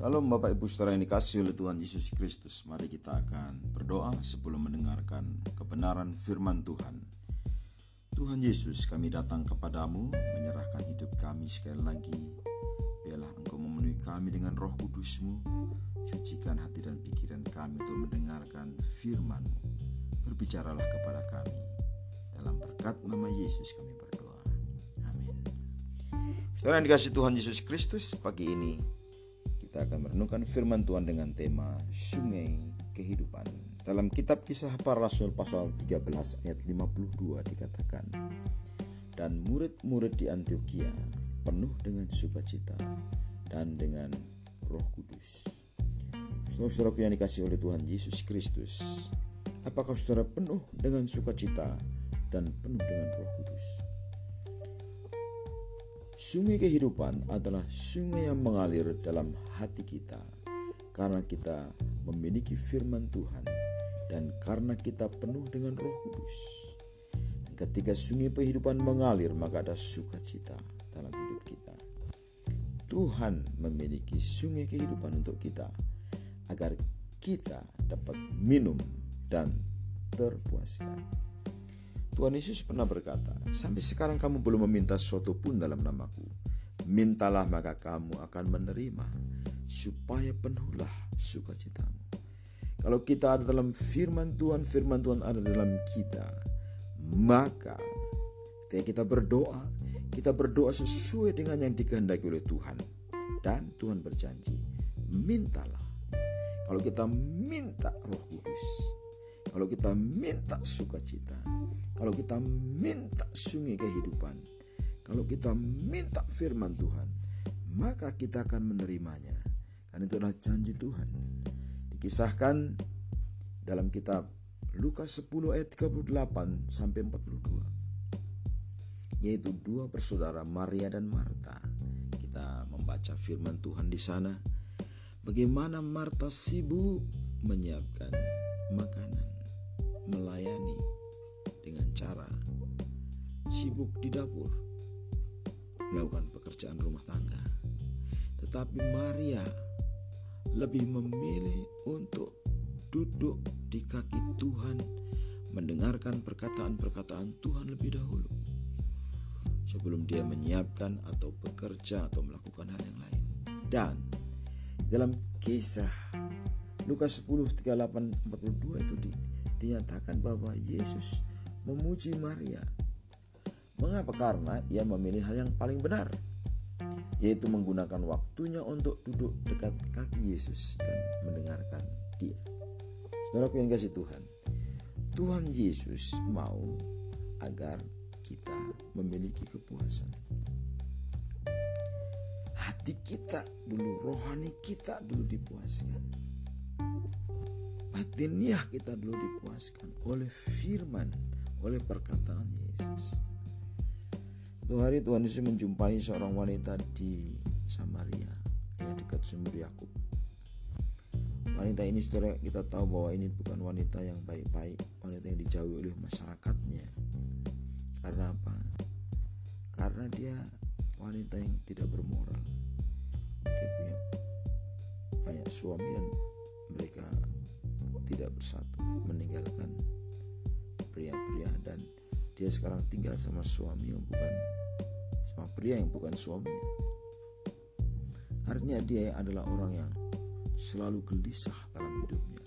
Salam Bapak Ibu Saudara yang dikasih oleh Tuhan Yesus Kristus. Mari kita akan berdoa sebelum mendengarkan kebenaran firman Tuhan. Tuhan Yesus kami datang kepadamu Menyerahkan hidup kami sekali lagi. Biarlah engkau memenuhi kami dengan roh kudusmu. Sucikan hati dan pikiran kami untuk mendengarkan firmanmu. Berbicaralah kepada kami. Dalam berkat nama Yesus kami berdoa. Amin. Saudara yang dikasih Tuhan Yesus Kristus Pagi ini kita akan merenungkan firman Tuhan dengan tema Sungai Kehidupan. Dalam kitab kisah para rasul pasal 13 ayat 52 dikatakan, Dan murid-murid di Antioquia penuh dengan sukacita dan dengan roh kudus. Saudara-saudaraku yang dikasih oleh Tuhan Yesus Kristus, apakah saudara penuh dengan sukacita dan penuh dengan roh kudus? Sungai kehidupan adalah sungai yang mengalir dalam hati kita karena kita memiliki firman Tuhan dan karena kita penuh dengan Roh Kudus. ketika sungai kehidupan mengalir, maka ada sukacita dalam hidup kita. Tuhan memiliki sungai kehidupan untuk kita agar kita dapat minum dan terpuaskan. Tuhan Yesus pernah berkata, "Sampai sekarang kamu belum meminta sesuatu pun dalam namaku. Mintalah maka kamu akan menerima, supaya penuhlah sukacitamu." Kalau kita ada dalam firman Tuhan, firman Tuhan ada dalam kita, maka ketika kita berdoa, kita berdoa sesuai dengan yang dikehendaki oleh Tuhan. Dan Tuhan berjanji, mintalah. Kalau kita minta roh kudus, kalau kita minta sukacita, kalau kita minta sungai kehidupan, kalau kita minta firman Tuhan, maka kita akan menerimanya. Karena itu adalah janji Tuhan. Dikisahkan dalam kitab Lukas 10 ayat 38 sampai 42. Yaitu dua bersaudara Maria dan Marta. Kita membaca firman Tuhan di sana. Bagaimana Marta sibuk menyiapkan makanan melayani dengan cara sibuk di dapur melakukan pekerjaan rumah tangga. Tetapi Maria lebih memilih untuk duduk di kaki Tuhan mendengarkan perkataan-perkataan Tuhan lebih dahulu sebelum dia menyiapkan atau bekerja atau melakukan hal yang lain. Dan dalam kisah Lukas 10 38 42 itu di, dinyatakan bahwa Yesus memuji Maria. Mengapa? Karena ia memilih hal yang paling benar, yaitu menggunakan waktunya untuk duduk dekat kaki Yesus dan mendengarkan dia. Saudara yang kasih Tuhan, Tuhan Yesus mau agar kita memiliki kepuasan. Hati kita dulu, rohani kita dulu dipuaskan batiniah kita dulu dipuaskan oleh firman, oleh perkataan Yesus. Suatu hari Tuhan Yesus menjumpai seorang wanita di Samaria, ya dekat sumber Yakub. Wanita ini saudara kita tahu bahwa ini bukan wanita yang baik-baik, wanita yang dijauhi oleh masyarakatnya. Karena apa? Karena dia wanita yang tidak bermoral. Dia punya banyak suami dan mereka tidak bersatu meninggalkan pria-pria dan dia sekarang tinggal sama suami yang bukan sama pria yang bukan suaminya. Artinya dia adalah orang yang selalu gelisah dalam hidupnya.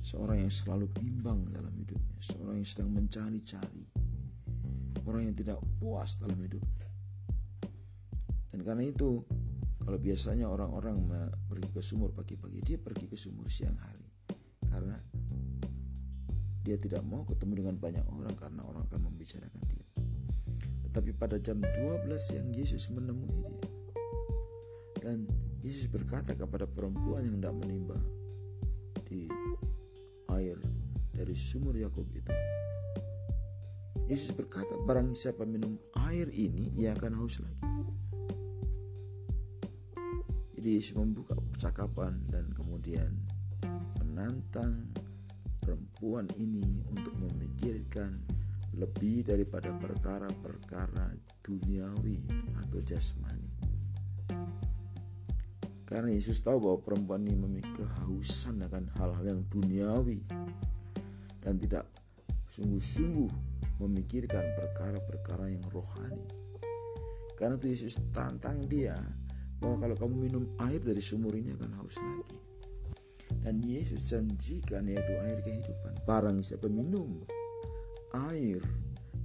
Seorang yang selalu bimbang dalam hidupnya. Seorang yang sedang mencari-cari. Orang yang tidak puas dalam hidupnya. Dan karena itu kalau biasanya orang-orang pergi ke sumur pagi-pagi, dia pergi ke sumur siang hari. Karena dia tidak mau ketemu dengan banyak orang karena orang akan membicarakan dia. Tetapi pada jam 12 yang Yesus menemui dia. Dan Yesus berkata kepada perempuan yang tidak menimba di air dari sumur Yakub itu. Yesus berkata, barang siapa minum air ini, ia akan haus lagi. Yesus membuka percakapan dan kemudian menantang perempuan ini untuk memikirkan lebih daripada perkara-perkara duniawi atau jasmani. Karena Yesus tahu bahwa perempuan ini memiliki kehausan akan hal-hal yang duniawi dan tidak sungguh-sungguh memikirkan perkara-perkara yang rohani. Karena itu Yesus tantang dia bahwa kalau kamu minum air dari sumur ini akan haus lagi. Dan Yesus janjikan yaitu air kehidupan. Barang siapa minum air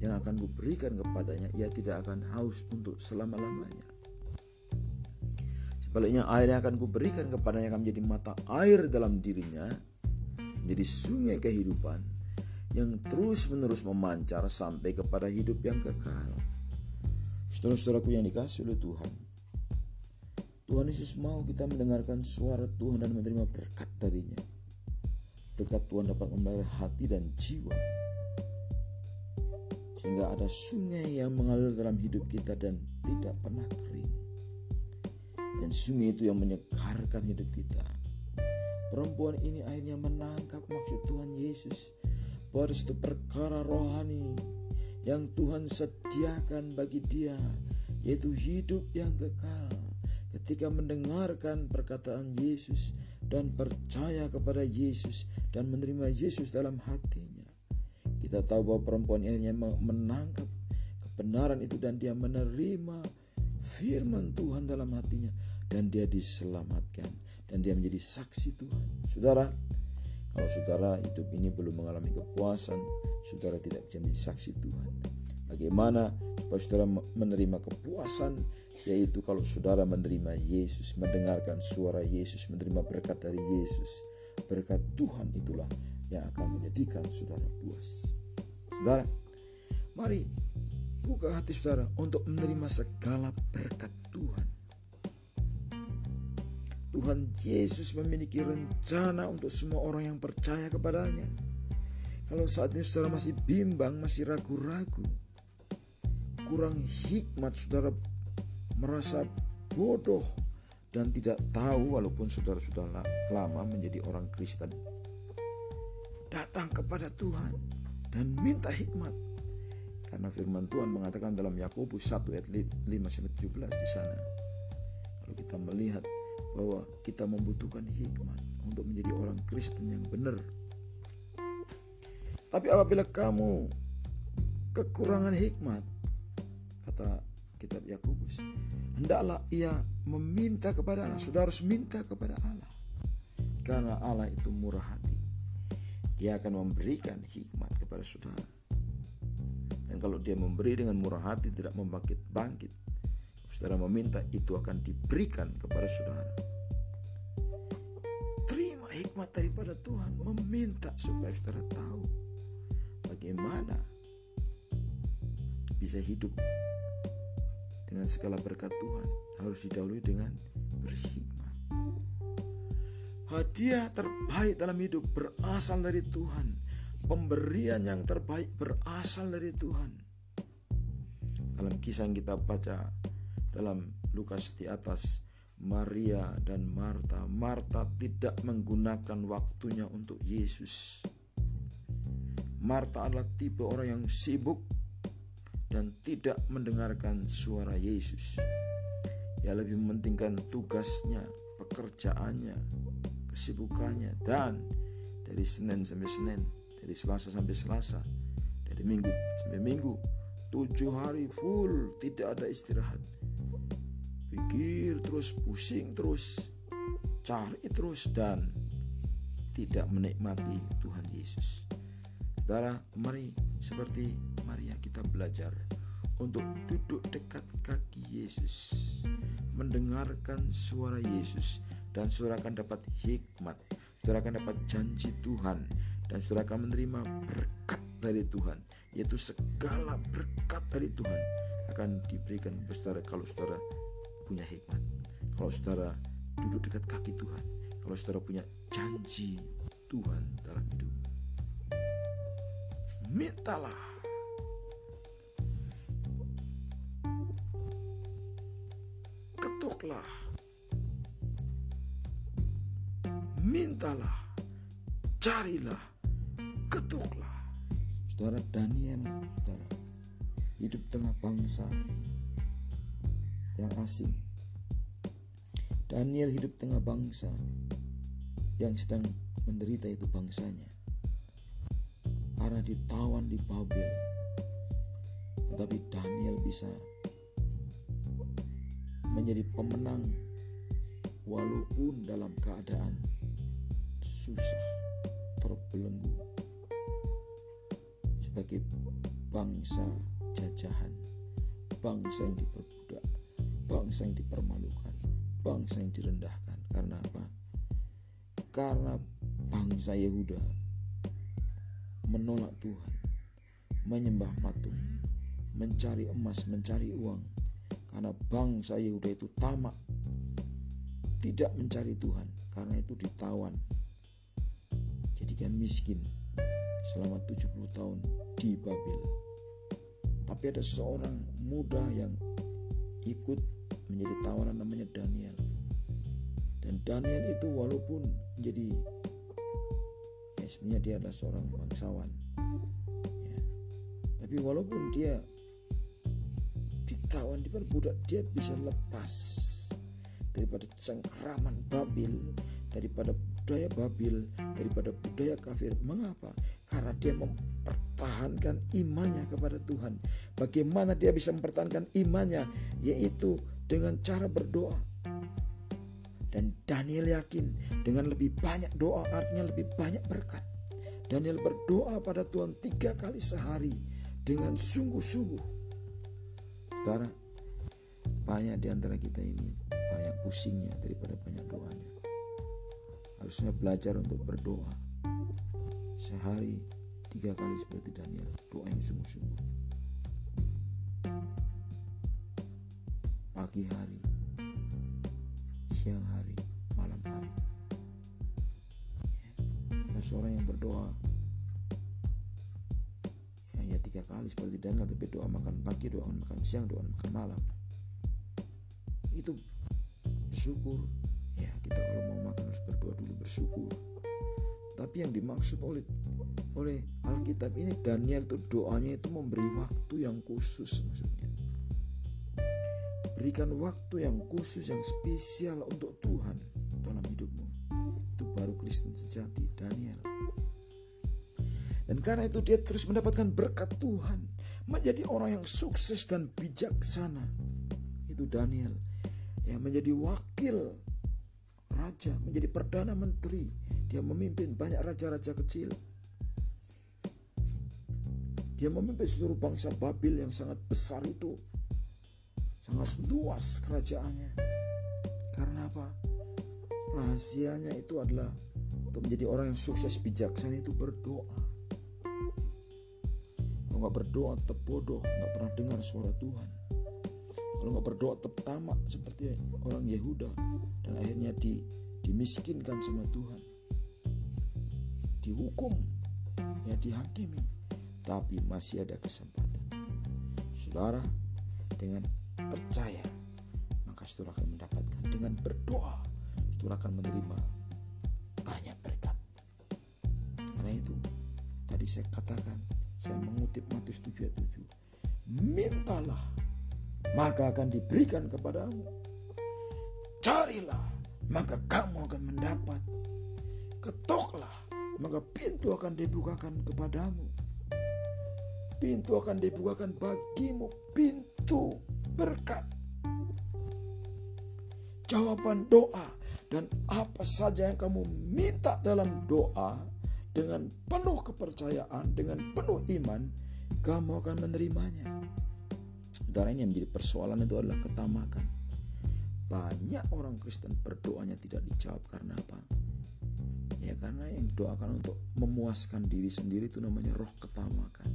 yang akan kuberikan kepadanya, ia tidak akan haus untuk selama-lamanya. Sebaliknya air yang akan kuberikan kepadanya akan menjadi mata air dalam dirinya, menjadi sungai kehidupan yang terus-menerus memancar sampai kepada hidup yang kekal. Saudara-saudaraku yang dikasih oleh Tuhan, Tuhan Yesus mau kita mendengarkan suara Tuhan dan menerima berkat darinya. Dekat Tuhan dapat memelihara hati dan jiwa. Sehingga ada sungai yang mengalir dalam hidup kita dan tidak pernah kering. Dan sungai itu yang menyegarkan hidup kita. Perempuan ini akhirnya menangkap maksud Tuhan Yesus bahwa itu perkara rohani yang Tuhan sediakan bagi dia yaitu hidup yang kekal ketika mendengarkan perkataan Yesus dan percaya kepada Yesus dan menerima Yesus dalam hatinya kita tahu bahwa perempuan ini menangkap kebenaran itu dan dia menerima firman Tuhan dalam hatinya dan dia diselamatkan dan dia menjadi saksi Tuhan saudara kalau saudara hidup ini belum mengalami kepuasan, saudara tidak bisa menjadi saksi Tuhan. Bagaimana supaya saudara menerima kepuasan? Yaitu kalau saudara menerima Yesus, mendengarkan suara Yesus, menerima berkat dari Yesus. Berkat Tuhan itulah yang akan menjadikan saudara puas. Saudara, mari buka hati saudara untuk menerima segala berkat Tuhan. Tuhan Yesus memiliki rencana untuk semua orang yang percaya kepadanya. Kalau saat ini saudara masih bimbang, masih ragu-ragu, kurang hikmat saudara merasa bodoh dan tidak tahu walaupun saudara sudah lama menjadi orang Kristen. Datang kepada Tuhan dan minta hikmat. Karena firman Tuhan mengatakan dalam Yakobus 1 ayat 5 17 di sana. Kalau kita melihat bahwa kita membutuhkan hikmat untuk menjadi orang Kristen yang benar. Tapi apabila kamu kekurangan hikmat, kata kitab Yakobus, hendaklah ia meminta kepada Allah. Saudara harus minta kepada Allah. Karena Allah itu murah hati. Dia akan memberikan hikmat kepada saudara. Dan kalau dia memberi dengan murah hati tidak membangkit-bangkit, saudara meminta itu akan diberikan kepada saudara. Terima hikmat daripada Tuhan, meminta supaya saudara tahu bagaimana bisa hidup dengan segala berkat Tuhan harus didahului dengan berhikmat. Hadiah terbaik dalam hidup berasal dari Tuhan. Pemberian yang terbaik berasal dari Tuhan. Dalam kisah yang kita baca dalam Lukas di atas Maria dan Marta. Marta tidak menggunakan waktunya untuk Yesus. Marta adalah tipe orang yang sibuk dan tidak mendengarkan suara Yesus. Ia lebih mementingkan tugasnya, pekerjaannya, kesibukannya, dan dari Senin sampai Senin, dari Selasa sampai Selasa, dari Minggu sampai Minggu, tujuh hari full tidak ada istirahat pikir terus pusing terus cari terus dan tidak menikmati Tuhan Yesus. Saudara, mari seperti kita belajar untuk duduk dekat kaki Yesus, mendengarkan suara Yesus dan saudara akan dapat hikmat, saudara akan dapat janji Tuhan dan saudara akan menerima berkat dari Tuhan, yaitu segala berkat dari Tuhan akan diberikan saudara kalau saudara punya hikmat, kalau saudara duduk dekat kaki Tuhan, kalau saudara punya janji Tuhan dalam hidup, mintalah. Ketuklah. Mintalah. Carilah. Ketuklah. Saudara Daniel, saudara, hidup tengah bangsa yang asing. Daniel hidup tengah bangsa yang sedang menderita itu bangsanya karena ditawan di Babel. Tetapi Daniel bisa menjadi pemenang walaupun dalam keadaan susah, terbelenggu sebagai bangsa jajahan, bangsa yang diperbudak, bangsa yang dipermalukan, bangsa yang direndahkan. Karena apa? Karena bangsa Yehuda menolak Tuhan, menyembah patung, mencari emas, mencari uang. Karena bangsa Yehuda itu tamak, tidak mencari Tuhan, karena itu ditawan. Jadikan miskin selama 70 tahun di Babel. Tapi ada seorang muda yang ikut menjadi tawanan namanya Daniel. Dan Daniel itu walaupun menjadi ya sebenarnya dia adalah seorang bangsawan. Ya. Tapi walaupun dia ditawan diperbudak dia bisa lepas daripada cengkeraman Babil daripada budaya Babil daripada budaya kafir. Mengapa? Karena dia mempertahankan imannya kepada Tuhan. Bagaimana dia bisa mempertahankan imannya? Yaitu dengan cara berdoa. Dan Daniel yakin dengan lebih banyak doa artinya lebih banyak berkat. Daniel berdoa pada Tuhan tiga kali sehari dengan sungguh-sungguh Saudara, banyak di antara kita ini banyak pusingnya daripada banyak doanya. Harusnya belajar untuk berdoa. Sehari tiga kali seperti Daniel, doa yang sungguh-sungguh. Pagi hari, siang hari, malam hari. Ada seorang yang berdoa tiga kali seperti Daniel tapi doa makan pagi doa makan siang doa makan malam. Itu bersyukur. Ya kita kalau mau makan harus berdoa dulu bersyukur. Tapi yang dimaksud oleh oleh Alkitab ini Daniel itu doanya itu memberi waktu yang khusus maksudnya. Berikan waktu yang khusus yang spesial untuk Tuhan dalam hidupmu. Itu baru Kristen sejati Daniel. dan karena itu dia terus mendapatkan berkat Tuhan. Menjadi orang yang sukses dan bijaksana. Itu Daniel. Ya menjadi wakil raja, menjadi perdana menteri. Dia memimpin banyak raja-raja kecil. Dia memimpin seluruh bangsa Babil yang sangat besar itu. Sangat luas kerajaannya. Karena apa? Rahasianya itu adalah untuk menjadi orang yang sukses bijaksana itu berdoa nggak berdoa tetap bodoh nggak pernah dengar suara Tuhan. Kalau nggak berdoa tetap tamak seperti orang Yehuda dan akhirnya di, dimiskinkan sama Tuhan. Dihukum ya dihakimi tapi masih ada kesempatan. Saudara dengan percaya maka saudara akan mendapatkan. Dengan berdoa saudara akan menerima banyak berkat. Karena itu tadi saya katakan saya mengutip Matius 7 ayat 7. Mintalah, maka akan diberikan kepadamu. Carilah, maka kamu akan mendapat. Ketoklah, maka pintu akan dibukakan kepadamu. Pintu akan dibukakan bagimu, pintu berkat. Jawaban doa dan apa saja yang kamu minta dalam doa dengan penuh kepercayaan, dengan penuh iman, kamu akan menerimanya. Saudara ini yang menjadi persoalan itu adalah ketamakan. Banyak orang Kristen berdoanya tidak dijawab karena apa? Ya karena yang doakan untuk memuaskan diri sendiri itu namanya roh ketamakan.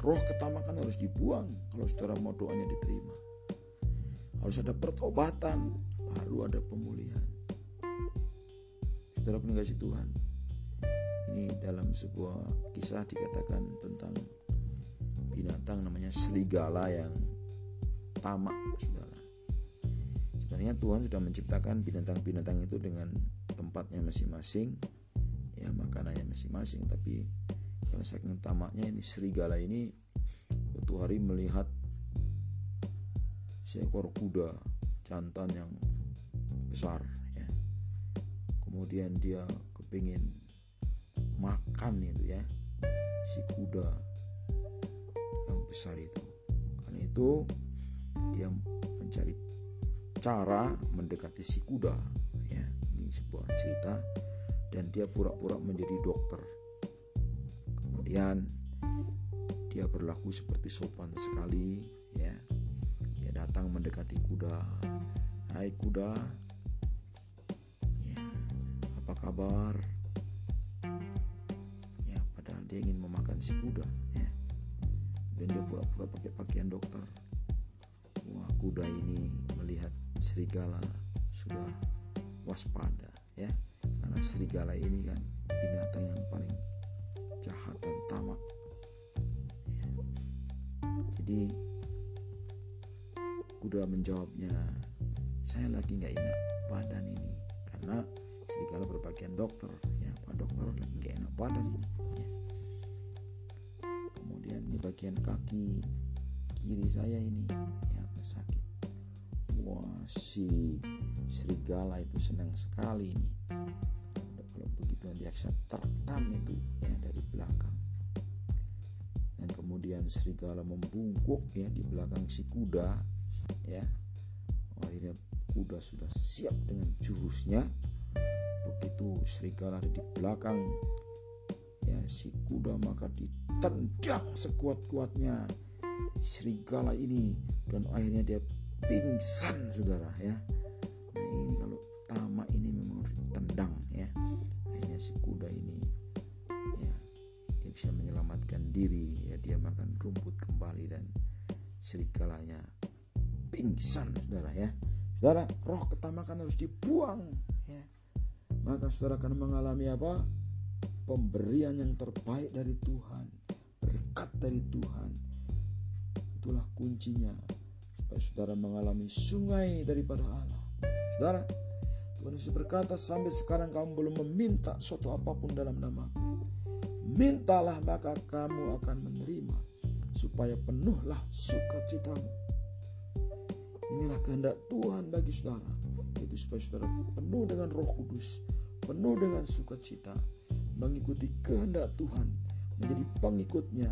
Roh ketamakan harus dibuang kalau saudara mau doanya diterima. Harus ada pertobatan, baru ada pemulihan. Saudara pengasih Tuhan, ini dalam sebuah kisah dikatakan tentang binatang namanya serigala yang tamak. Saudara sebenarnya Tuhan sudah menciptakan binatang-binatang itu dengan tempatnya masing-masing ya makanannya masing-masing. Tapi karena saking tamaknya ini serigala ini suatu hari melihat seekor kuda jantan yang besar ya. Kemudian dia kepingin makan itu ya. Si kuda yang besar itu. Karena itu dia mencari cara mendekati si kuda ya. Ini sebuah cerita. Dan dia pura-pura menjadi dokter. Kemudian dia berlaku seperti sopan sekali ya. Dia datang mendekati kuda. Hai kuda. Ya apa kabar si kuda ya dan dia pura-pura pakai pakaian dokter wah kuda ini melihat serigala sudah waspada ya karena serigala ini kan binatang yang paling jahat dan tamak jadi kuda menjawabnya, saya lagi nggak enak badan ini karena serigala berpakaian dokter ya pak dokter lagi nggak enak badan. Ya. Di bagian kaki kiri saya ini ya sakit. Wah si serigala itu senang sekali ini. Kalau begitu nanti akan terkam itu ya dari belakang kemudian serigala membungkuk ya di belakang si kuda ya akhirnya kuda sudah siap dengan jurusnya begitu serigala ada di belakang ya si kuda maka ditendang sekuat-kuatnya serigala ini. Dan akhirnya dia pingsan saudara ya. Nah ini kalau tamak ini memang harus ditendang ya. Akhirnya si kuda ini ya dia bisa menyelamatkan diri. Dia makan rumput kembali dan serigalanya pingsan saudara ya. Saudara roh ketamakan harus dibuang ya. Maka saudara akan mengalami apa? Pemberian yang terbaik dari Tuhan dari Tuhan. Itulah kuncinya supaya saudara mengalami sungai daripada Allah. Saudara Tuhan Yesus berkata sampai sekarang kamu belum meminta suatu apa pun dalam namaku. Mintalah maka kamu akan menerima supaya penuhlah sukacitamu. Inilah kehendak Tuhan bagi saudara, itu supaya saudara penuh dengan Roh Kudus, penuh dengan sukacita, mengikuti kehendak Tuhan, menjadi pengikutnya,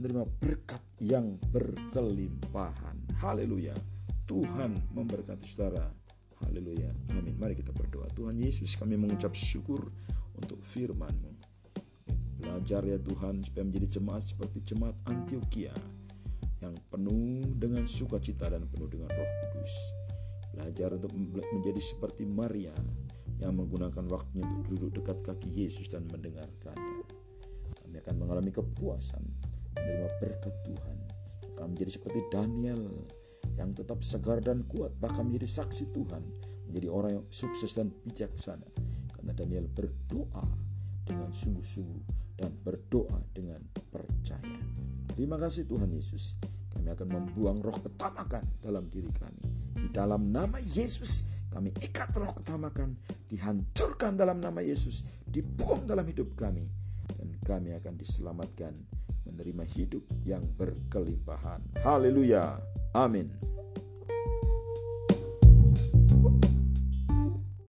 menerima berkat yang berkelimpahan. Haleluya. Tuhan memberkati saudara. Haleluya. Amin. Mari kita berdoa. Tuhan Yesus kami mengucap syukur untuk firman-Mu. Belajar ya Tuhan supaya menjadi jemaat seperti jemaat Antioquia yang penuh dengan sukacita dan penuh dengan roh kudus. Belajar untuk menjadi seperti Maria yang menggunakan waktunya untuk duduk dekat kaki Yesus dan mendengarkannya. Kami akan mengalami kepuasan, menerima berkat Tuhan. Kami menjadi seperti Daniel yang tetap segar dan kuat, bahkan menjadi saksi Tuhan, menjadi orang yang sukses dan bijaksana. Karena Daniel berdoa dengan sungguh-sungguh dan berdoa dengan percaya. Terima kasih Tuhan Yesus. Kami akan membuang roh ketamakan dalam diri kami. Di dalam nama Yesus kami ikat roh ketamakan, dihancurkan dalam nama Yesus, dibuang dalam hidup kami. Dan kami akan diselamatkan menerima hidup yang berkelimpahan. Haleluya. Amin.